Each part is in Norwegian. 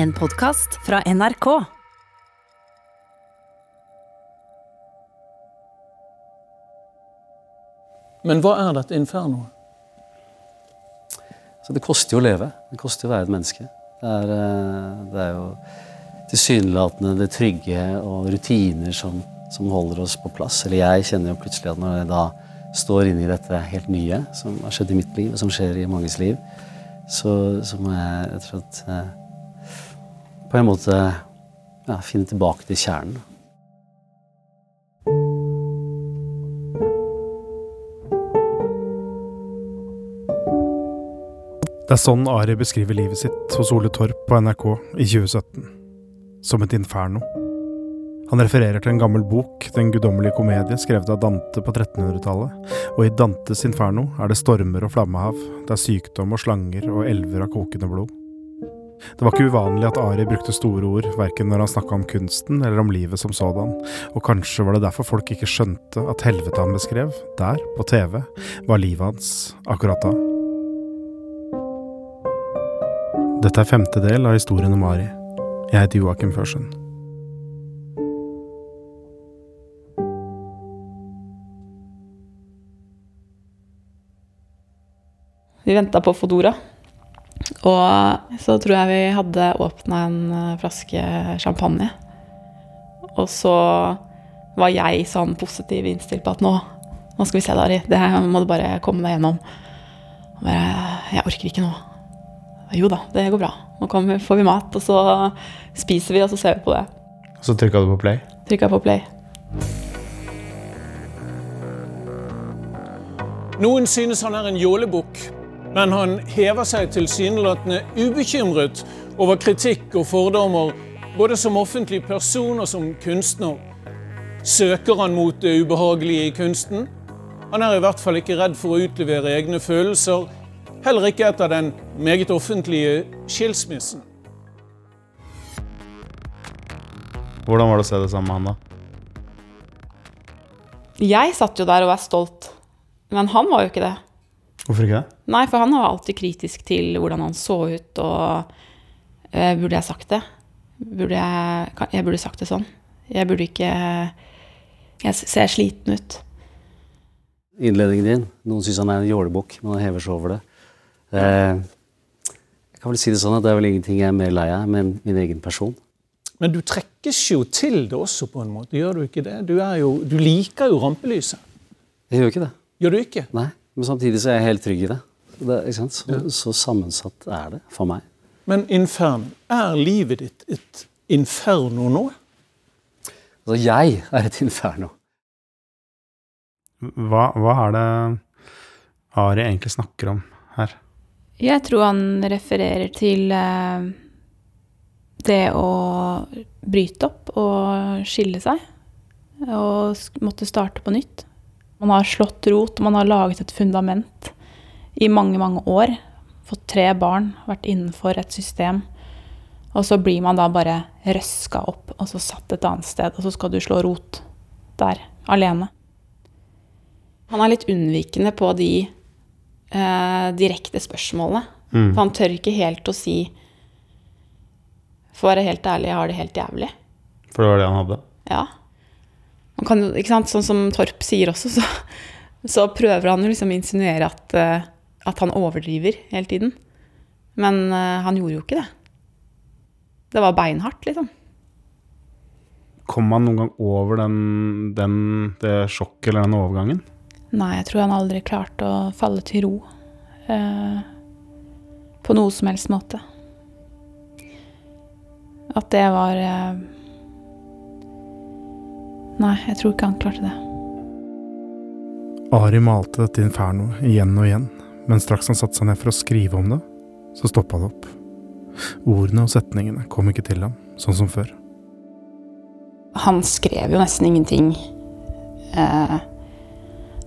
En podkast fra NRK. Men hva er dette infernoet? Så det koster jo å leve. Det koster jo å være et menneske. Det er, eh, det er jo tilsynelatende det trygge og rutiner som, som holder oss på plass. Eller jeg kjenner jo plutselig at når jeg da står inne i dette helt nye som har skjedd i mitt liv, og som skjer i manges liv, så, så må jeg rett og slett eh, på en måte ja, finne tilbake til kjernen. Det er sånn Ari beskriver livet sitt hos Ole Torp på NRK i 2017. Som et inferno. Han refererer til en gammel bok, Den guddommelige komedie, skrevet av Dante på 1300-tallet, og i Dantes inferno er det stormer og flammehav, det er sykdom og slanger og elver av kokende blod. Det var ikke uvanlig at Ari brukte store ord, verken når han snakka om kunsten eller om livet som sådan, og kanskje var det derfor folk ikke skjønte at helvete han beskrev, der, på TV, var livet hans akkurat da. Dette er femte del av historien om Ari. Jeg heter Joakim Førsund. Vi venta på Fodora. Og så tror jeg vi hadde åpna en eh, flaske champagne. Og så var jeg sånn positiv innstilt på at nå, nå skal vi se det, Ari. Det her må du bare komme deg gjennom. Og bare, jeg orker ikke nå. Jo da, det går bra. Nå kommer, får vi mat, og så spiser vi, og så ser vi på det. Så trykka du på play? Trykka på play. Noen synes han er en jålebukk, men han hever seg tilsynelatende ubekymret over kritikk og fordommer, både som offentlig person og som kunstner. Søker han mot det ubehagelige i kunsten? Han er i hvert fall ikke redd for å utlevere egne følelser, heller ikke etter den meget offentlige skilsmissen. Hvordan var det å se det sammen med han, da? Jeg satt jo der og var stolt, men han var jo ikke det. Hvorfor ikke det? Nei, for han var alltid kritisk til hvordan han så ut, og uh, Burde jeg sagt det? Burde jeg, jeg burde sagt det sånn. Jeg burde ikke Jeg ser sliten ut. Innledningen din. Noen syns han er en jålebukk, men han hever seg over det. Eh, jeg kan vel si det sånn at det er vel ingenting jeg er mer lei av enn min egen person. Men du trekkes jo til det også, på en måte. Gjør du ikke det? Du, er jo, du liker jo rampelyset. Jeg gjør ikke det. Gjør du ikke? Nei. Men samtidig så er jeg helt trygg i det. det ikke sant? Så, så sammensatt er det for meg. Men inferno, er livet ditt et inferno nå? Altså, jeg er et inferno. Hva, hva er det Ari egentlig snakker om her? Jeg tror han refererer til eh, det å bryte opp og skille seg. Og måtte starte på nytt. Man har slått rot, man har laget et fundament i mange, mange år. Fått tre barn, vært innenfor et system. Og så blir man da bare røska opp og så satt et annet sted, og så skal du slå rot der, alene. Han er litt unnvikende på de eh, direkte spørsmålene. Mm. For han tør ikke helt å si For å være helt ærlig, jeg har det helt jævlig. For det var det han hadde? Ja. Man kan? Sånn som Torp sier også, så, så prøver han jo liksom å insinuere at, eh, at han overdriver hele tiden. Men eh, han gjorde jo ikke det. Det var beinhardt, liksom. Kom han noen gang over den, den, det sjokket eller den overgangen? Nei, jeg tror han aldri klarte å falle til ro. Eh, på noe som helst måte. At det var eh, Nei, jeg tror ikke han klarte det. Ari malte dette infernoet igjen og igjen, men straks han satte seg ned for å skrive om det, så stoppa det opp. Ordene og setningene kom ikke til ham, sånn som før. Han skrev jo nesten ingenting. Eh,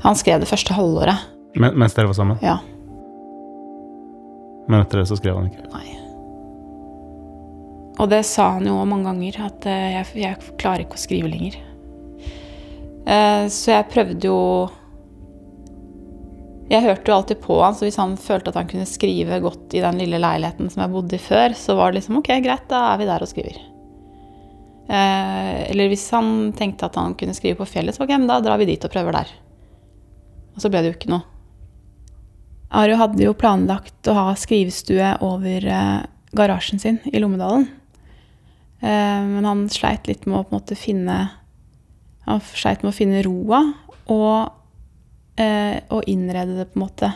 han skrev det første halvåret. Men, mens dere var sammen? Ja. Men etter det så skrev han ikke? Nei. Og det sa han jo mange ganger, at eh, jeg, jeg klarer ikke å skrive lenger. Eh, så jeg prøvde jo Jeg hørte jo alltid på han, så hvis han følte at han kunne skrive godt i den lille leiligheten som jeg bodde i før, så var det liksom ok, greit, da er vi der og skriver. Eh, eller hvis han tenkte at han kunne skrive på fjellet, så ok, men da drar vi dit og prøver der. Og så ble det jo ikke noe. Ario hadde jo planlagt å ha skrivestue over eh, garasjen sin i Lommedalen. Men han sleit litt med å på en måte finne Han sleit med å finne roa og, eh, og innrede det, på en måte.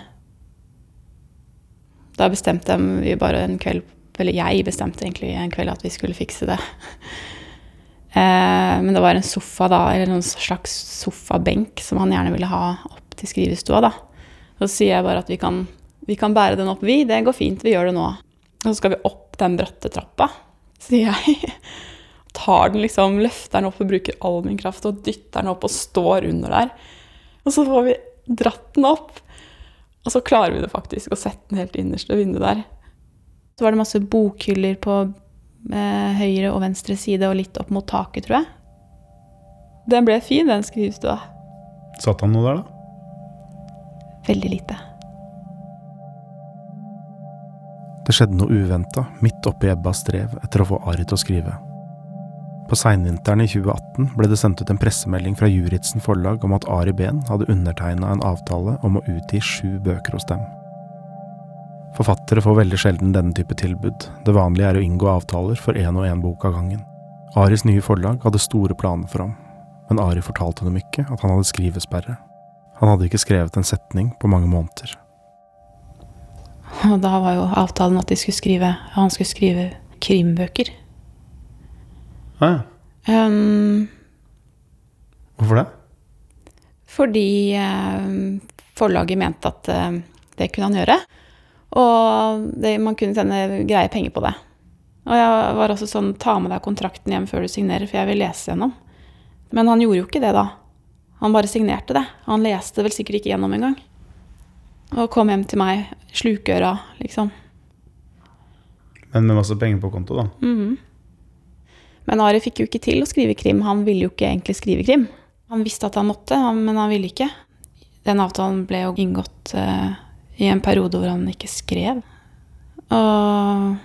Da bestemte vi bare en kveld Eller jeg bestemte egentlig en kveld at vi skulle fikse det. Eh, men det var en sofa, da, eller noen slags sofabenk som han gjerne ville ha opp til skrivestua, da. Så sier jeg bare at vi kan, vi kan bære den opp, vi. Det går fint, vi gjør det nå. Og så skal vi opp den bratte trappa, sier jeg. Tar den liksom, løfter den opp og bruker all min kraft og dytter den opp og står under der. Og så får vi dratt den opp. Og så klarer vi det faktisk å sette den helt innerst ved vinduet der. Så var det masse bokhyller på eh, høyre og venstre side og litt opp mot taket, tror jeg. Den ble fin, den skrivestua. Satt han noe der, da? Veldig lite. Det skjedde noe uventa midt oppi Ebbas strev etter å få Ari til å skrive. På seinvinteren i 2018 ble det sendt ut en pressemelding fra Juritzen forlag om at Ari Behn hadde undertegna en avtale om å utgi sju bøker hos dem. Forfattere får veldig sjelden denne type tilbud, det vanlige er å inngå avtaler for én og én bok av gangen. Aris nye forlag hadde store planer for ham, men Ari fortalte dem ikke at han hadde skrivesperre. Han hadde ikke skrevet en setning på mange måneder. Og da var jo avtalen at de skulle skrive, han skulle skrive krimbøker. Ah, ja. Um, Hvorfor det? fordi uh, forlaget mente at uh, det kunne han gjøre. Og det, man kunne tjene greie penger på det. Og jeg var også sånn ta med deg kontrakten hjem før du signerer, for jeg vil lese gjennom. Men han gjorde jo ikke det da. Han bare signerte det. Han leste vel sikkert ikke gjennom engang. Og kom hjem til meg, slukøra, liksom. Men med masse penger på konto, da. Mhm. Men Ari fikk jo ikke til å skrive krim. Han ville jo ikke egentlig skrive krim. Han visste at han måtte, men han ville ikke. Den avtalen ble jo inngått uh, i en periode hvor han ikke skrev. Og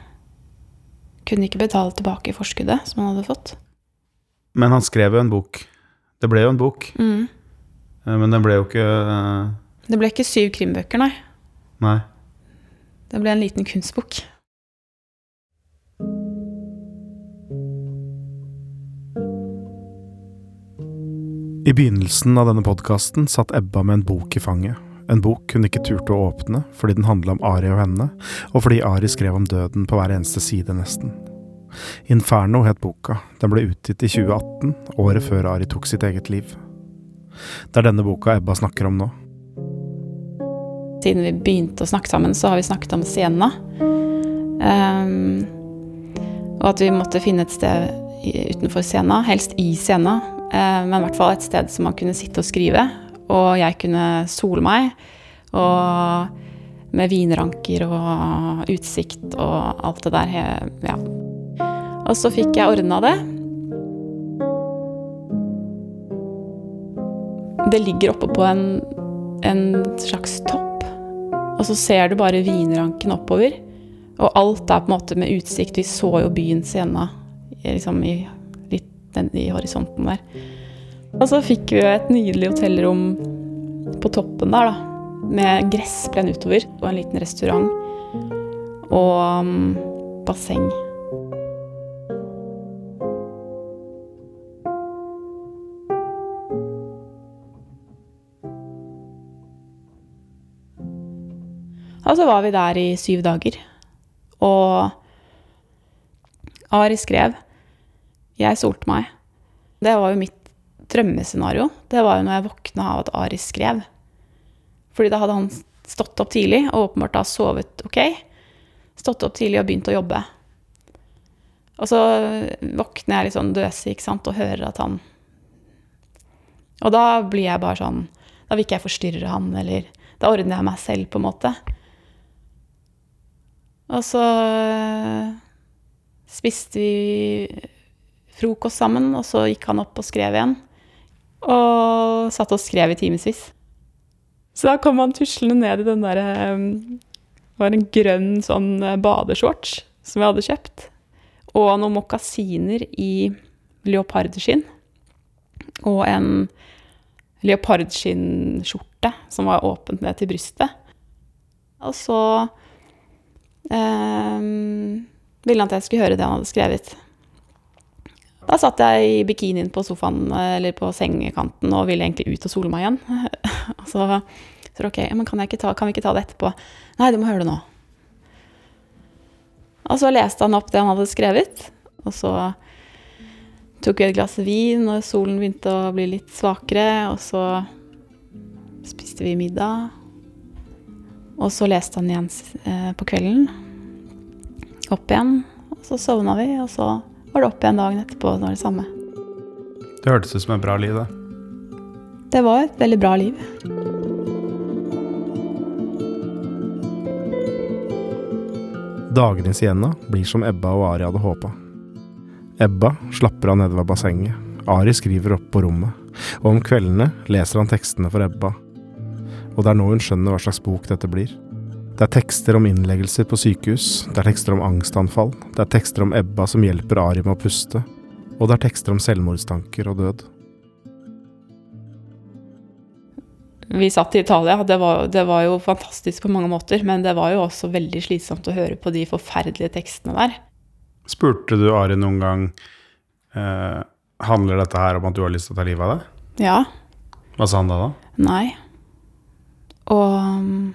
kunne ikke betale tilbake forskuddet som han hadde fått. Men han skrev jo en bok. Det ble jo en bok, Mhm. eh, men den ble jo ikke uh... Det ble ikke syv krimbøker, nei. Nei. Det ble en liten kunstbok. I begynnelsen av denne podkasten satt Ebba med en bok i fanget. En bok hun ikke turte å åpne fordi den handla om Ari og henne, og fordi Ari skrev om døden på hver eneste side, nesten. Inferno het boka. Den ble utgitt i 2018, året før Ari tok sitt eget liv. Det er denne boka Ebba snakker om nå. Siden vi begynte å snakke sammen, så har vi snakket om Siena. Um, og at vi måtte finne et sted utenfor Siena, helst i Siena, eh, men i hvert fall et sted som man kunne sitte og skrive. Og jeg kunne sole meg, og med vinranker og utsikt og alt det der. Ja. Og så fikk jeg ordna det. Det ligger oppe på en, en slags topp, og så ser du bare vinranken oppover. Og alt er på en måte med utsikt. Vi så jo byen Siena liksom i, den, i horisonten der. Og så fikk vi et nydelig hotellrom på toppen der, da. Med gressplen utover og en liten restaurant. Og um, basseng. Og så var vi der i syv dager. Og Ari skrev. Jeg solte meg. Det var jo mitt drømmescenario. Det var jo når jeg våkna av at Ari skrev. Fordi da hadde han stått opp tidlig og åpenbart da sovet ok. Stått opp tidlig og begynt å jobbe. Og så våkner jeg litt sånn døsig ikke sant, og hører at han Og da blir jeg bare sånn Da vil ikke jeg forstyrre han, eller Da ordner jeg meg selv, på en måte. Og så spiste vi frokost sammen, og så gikk han opp og skrev igjen. Og satt og skrev i timevis. Så da kom han tuslende ned i den derre Det var en grønn sånn eh, badeshorts som jeg hadde kjøpt. Og noen mokasiner i leopardskinn. Og en leopardskinnskjorte som var åpent ned til brystet. Og så eh, ville han at jeg skulle høre det han hadde skrevet. Da satt jeg i bikinien på sofaen eller på sengekanten og ville egentlig ut og sole meg igjen. og så så ok, men kan, ta, kan, vi ikke ta det etterpå? Nei, du må høre det nå. Og så leste han opp det han hadde skrevet. Og så tok vi et glass vin når solen begynte å bli litt svakere. Og så spiste vi middag. Og så leste han igjen eh, på kvelden. Opp igjen. Og så sovna vi, og så var det opp igjen dagen etterpå. Det var det samme. Det hørtes ut som et bra liv, det. Det var et veldig bra liv. Dagene i Sienna blir som Ebba og Ari hadde håpa. Ebba slapper av nede ved bassenget. Ari skriver opp på rommet. Og om kveldene leser han tekstene for Ebba. Og det er nå hun skjønner hva slags bok dette blir. Det er tekster om innleggelser på sykehus, det er tekster om angstanfall, det er tekster om Ebba som hjelper Ari med å puste, og det er tekster om selvmordstanker og død. vi satt i Italia. Det var, det var, jo fantastisk på mange måter, men det var jo også veldig slitsomt å høre på de forferdelige tekstene der. Spurte du Ari noen gang eh, Handler dette her om at du har lyst til å ta livet av deg? Ja. Hva sa han da, da? Nei. Og um,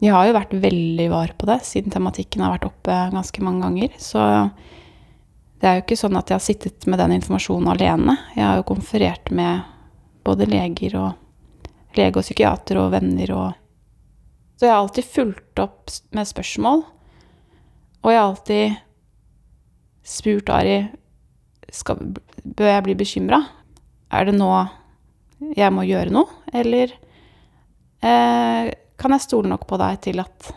jeg har jo vært veldig var på det, siden tematikken har vært oppe ganske mange ganger. Så det er jo ikke sånn at jeg har sittet med den informasjonen alene. Jeg har jo konferert med både leger og lege og psykiater og venner og Så jeg har alltid fulgt opp med spørsmål. Og jeg har alltid spurt Ari skal, Bør jeg bli bekymra? Er det nå jeg må gjøre noe, eller eh, kan jeg stole nok på deg til at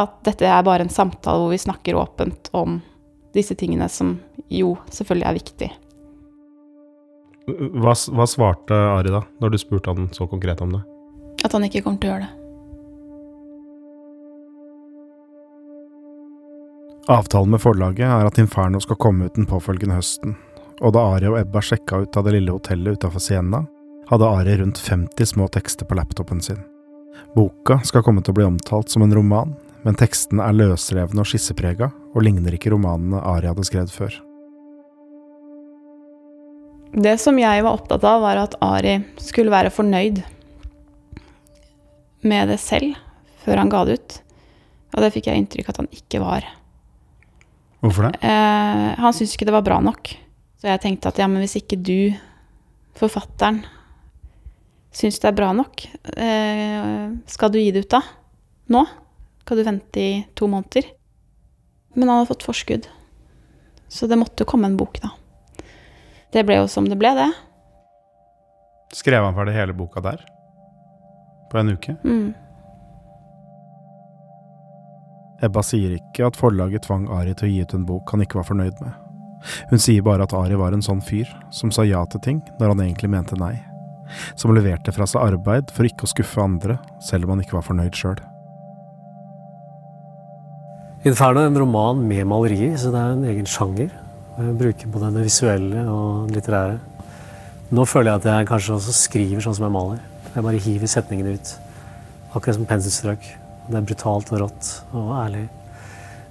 at dette er bare en samtale hvor vi snakker åpent om disse tingene som jo selvfølgelig er viktig. Hva, hva, svarte Ari da, når du spurte han så konkret om det? At han ikke kommer til å gjøre det. Avtalen med forlaget er at Inferno skal komme ut den påfølgende høsten, og da Ari og Ebba sjekka ut av det lille hotellet utafor Sienna, hadde Ari rundt 50 små tekster på laptopen sin. Boka skal komme til å bli omtalt som en roman, men tekstene er løsrevne og skisseprega, og ligner ikke romanene Ari hadde skrevet før. Det som jeg var opptatt av, var at Ari skulle være fornøyd med det selv før han ga det ut. Og det fikk jeg inntrykk av at han ikke var. Hvorfor det? Eh, han syntes ikke det var bra nok. Så jeg tenkte at ja, men hvis ikke du, forfatteren, syns det er bra nok, eh, skal du gi det ut da? Nå? Skal du vente i to måneder? Men han hadde fått forskudd. Så det måtte jo komme en bok, da. Det ble jo som det ble, det. Skrev han ferdig hele boka der? På en uke? Mm. Ebba sier ikke at forlaget tvang Ari til å gi ut en bok han ikke var fornøyd med. Hun sier bare at Ari var en sånn fyr som sa ja til ting når han egentlig mente nei. Som leverte fra seg arbeid for ikke å skuffe andre, selv om han ikke var fornøyd sjøl. Inferno er en roman med malerier, så det er en egen sjanger. Jeg bruker både det visuelle og det litterære. Nå føler jeg at jeg kanskje også skriver sånn som jeg maler. Jeg bare hiver setningene ut. Akkurat som penselstrøk. Det er brutalt og rått og ærlig.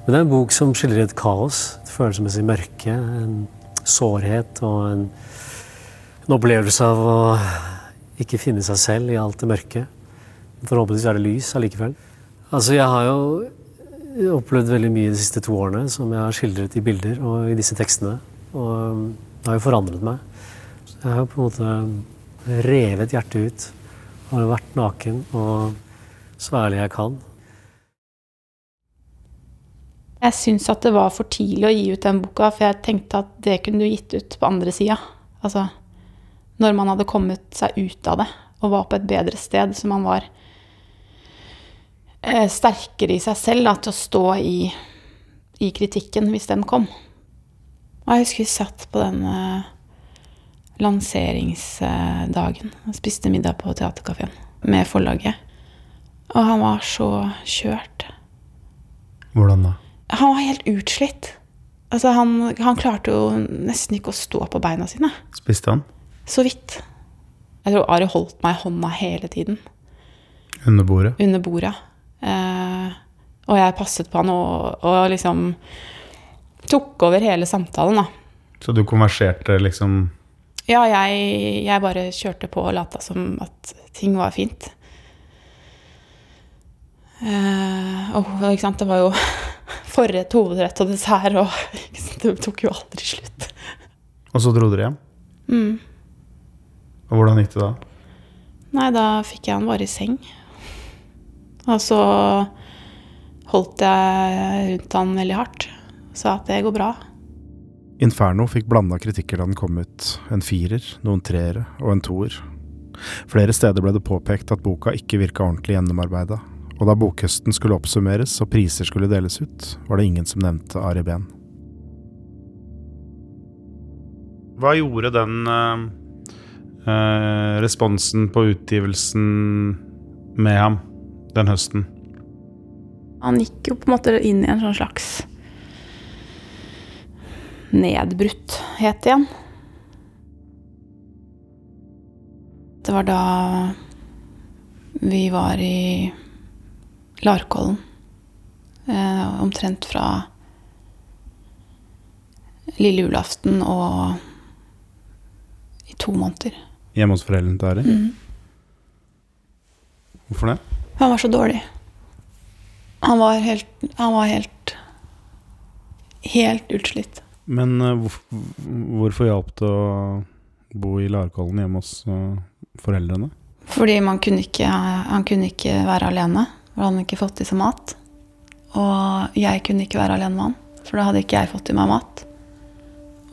Men det er en bok som skildrer et kaos, et følelsesmessig mørke, en sårhet og en, en, opplevelse av å ikke finne seg selv i alt det mørke. Forhåpentligvis er det lys allikevel. Altså, jeg har jo opplevd veldig mye de siste to årene som jeg har skildret i bilder og i disse tekstene. Og det har jo forandret meg. Jeg har på en måte revet hjertet ut. Har vært naken og så ærlig jeg kan. Jeg syns at det var for tidlig å gi ut den boka, for jeg tenkte at det kunne du gitt ut på andre sida. Altså når man hadde kommet seg ut av det og var på et bedre sted, så man var Eh, sterkere i seg selv da, til å stå i, i, kritikken hvis den kom. Og jeg husker vi satt på den uh, lanseringsdagen. og spiste middag på Theatercaféen med forlaget. Og han var så kjørt. Hvordan da? Han var helt utslitt. Altså, han, han klarte jo nesten ikke å stå på beina sine. Spiste han? Så vidt. Jeg tror Ari holdt meg i hånda hele tiden. Under bordet? Under bordet. Eh, og jeg passet på han og, og liksom tok over hele samtalen, da. Så du konverserte liksom Ja, jeg, jeg bare kjørte på og lata som at ting var fint. Eh, og ikke sant, det var jo forrett, hovedrett og dessert, og det tok jo aldri slutt. Og så dro dere hjem? Mm. Og hvordan gikk det da? Nei, da fikk jeg han bare i seng. Og så holdt jeg rundt han veldig hardt. Sa at det går bra. Inferno fikk blanda kritikker da den kom ut. En firer, noen treere og en toer. Flere steder ble det påpekt at boka ikke virka ordentlig gjennomarbeida, og da bokhøsten skulle oppsummeres og priser skulle deles ut, var det ingen som nevnte Ari Behn. Hva gjorde den eh, responsen på utgivelsen med ham den høsten? Han gikk jo på en måte inn i en sånn slags nedbrutthet igjen. Det var da vi var i Larkollen. Eh, omtrent fra lille julaften og i to måneder. Hjemme hos foreldrene til Ari? Mm. Hvorfor det? Han var så dårlig. Han var helt Han var helt Helt utslitt. Men uh, hvorf- hvorfor hjalp det å bo i Larkollen hjemme hos uh, foreldrene? Fordi man kunne ikke, han kunne ikke være alene. For han hadde ikke fått i seg mat. Og jeg kunne ikke være alene med han, for da hadde ikke jeg fått i meg mat.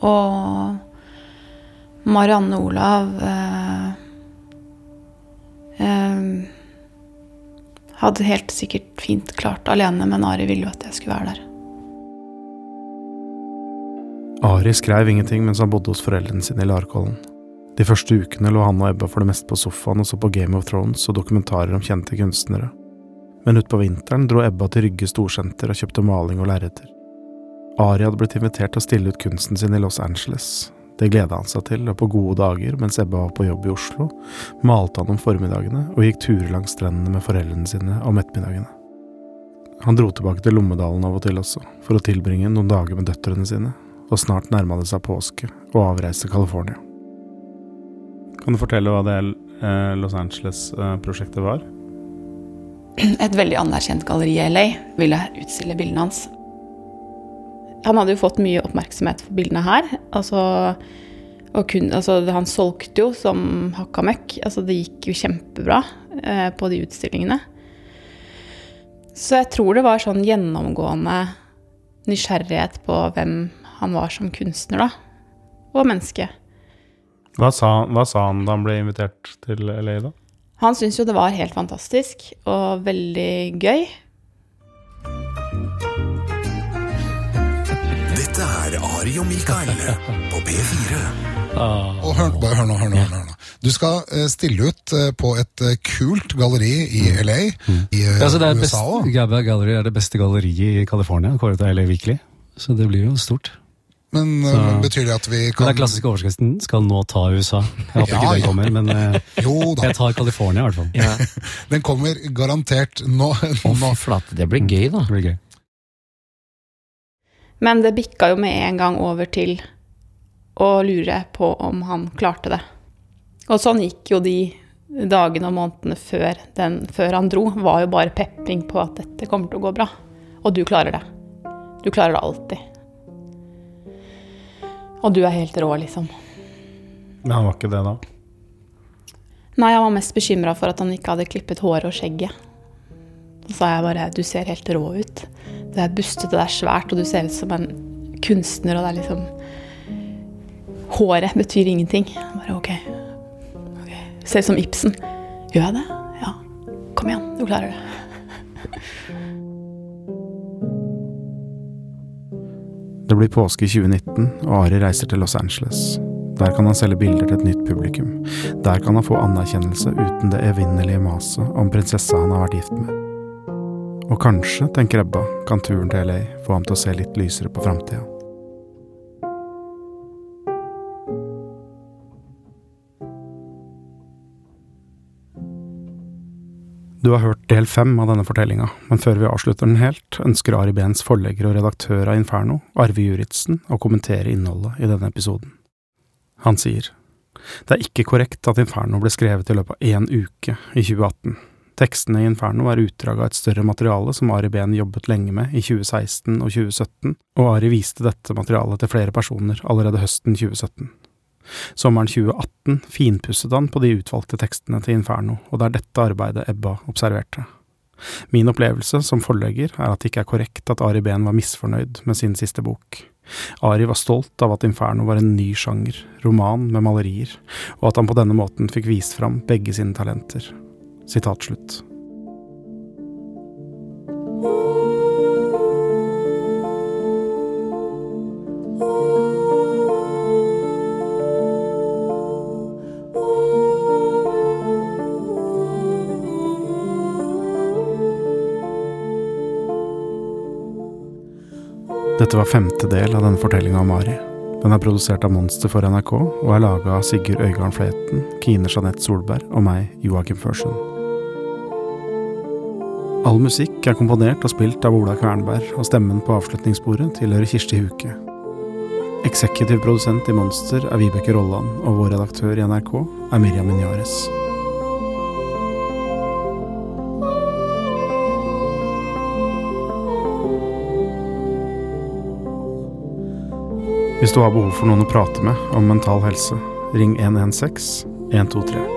Og Marianne Olav eh, eh, hadde helt sikkert fint klart alene, men Ari ville jo at jeg skulle være der. Ari skrev ingenting mens han bodde hos foreldrene sine i Larkollen. De første ukene lå han og Ebba for det meste på sofaen og så på Game of Thrones og dokumentarer om kjente kunstnere. Men utpå vinteren dro Ebba til Rygge storsenter og kjøpte maling og lerreter. Ari hadde blitt invitert til å stille ut kunsten sin i Los Angeles. Det gleda han seg til, og på gode dager, mens Ebba var på jobb i Oslo, malte han om formiddagene og gikk turer langs strendene med foreldrene sine om ettermiddagene. Han dro tilbake til Lommedalen av og til også, for å tilbringe noen dager med døtrene sine, og snart nærma det seg påske og avreiste til California. Kan du fortelle hva det eh, Los Angeles-prosjektet var? et veldig anerkjent galleri i LA ville utstille bildene hans. Han hadde jo fått mye oppmerksomhet for bildene her. Altså, kun, altså, han solgte jo som hakka møkk. Altså, det gikk jo kjempebra eh, på de utstillingene. Så jeg tror det var sånn gjennomgående nysgjerrighet på hvem han var som kunstner, da. Og menneske. Hva sa, hva sa han da han ble invitert til LA, da? Han syntes jo det var helt fantastisk og veldig gøy. Er og Mikael på P4. Og hør, bare hør nå, hør nå, hør nå. Du skal eh, stille ut eh, på et eh, kult galleri i LA, i eh, Ja, det er USA òg. Gabba Gallery er det beste galleriet i California, kåret av LA Weekly. Så det blir jo stort. Men Så- betyr det at vi kan den klassiske overskriften skal nå ta USA. Jeg håper Ja, ikke den kommer, men Jo da, jeg tar California i hvert fall. den kommer garantert nå. Nå. Oh, flate, det blir gøy, da. Det blir gøy. Men det bikka jo med en gang over til å lure på om han klarte det. Og sånn gikk jo de dagene og månedene før, den, før han dro, var jo bare pepping på at dette kommer til å gå bra. Og du klarer det. Du klarer det alltid. Og du er helt rå, liksom. Men han var ikke det da? Nei, han var mest bekymra for at han ikke hadde klippet håret og skjegget. Så sa jeg bare du ser helt rå ut. Det er bustete, det er svært, og du ser ut som en kunstner, og det er liksom Håret betyr ingenting. Bare ok. Ser ut som Ibsen. Gjør jeg det? Ja. Kom igjen, du klarer det. Det blir påske i 2019, og Ari reiser til Los Angeles. Der kan han selge bilder til et nytt publikum. Der kan han få anerkjennelse uten det evinnelige maset om prinsessa han har vært gift med. Og kanskje, tenker Ebba, kan turen til LA få ham til å se litt lysere på framtida. Du har hørt del fem av denne fortellinga, men før vi avslutter den helt, ønsker Ari Behns forlegger og redaktør av Inferno, Arve Juritzen, å kommentere innholdet i denne episoden. Han sier det er ikke korrekt at Inferno ble skrevet i løpet av én uke i 2018. Tekstene i Inferno er utdrag av et større materiale som Ari Behn jobbet lenge med i 2016 og 2017, og Ari viste dette materialet til flere personer allerede høsten 2017. Sommeren 2018 finpusset han på de utvalgte tekstene til Inferno, og det er dette arbeidet Ebba observerte. Min opplevelse som forlegger er at det ikke er korrekt at Ari Behn var misfornøyd med sin siste bok. Ari var stolt av at Inferno var en ny sjanger, roman med malerier, og at han på denne måten fikk vist fram begge sine talenter. Sitat slutt. Dette var femte del av denne fortellinga om Mari. Den er produsert av Monster for NRK og er laga av Sigurd Øygarden Fleten, Kine Jeanette Solberg og meg, Joakim Førsund. All musikk er komponert og spilt av Ola Kvernberg, og stemmen på avslutningssporet tilhører Kirsti Huke. Eksekutiv produsent i Monster er Vibeke Rolland, og vår redaktør i NRK er Miriam Minyares. Hvis du har behov for noen å prate med om mental helse, ring 116 123.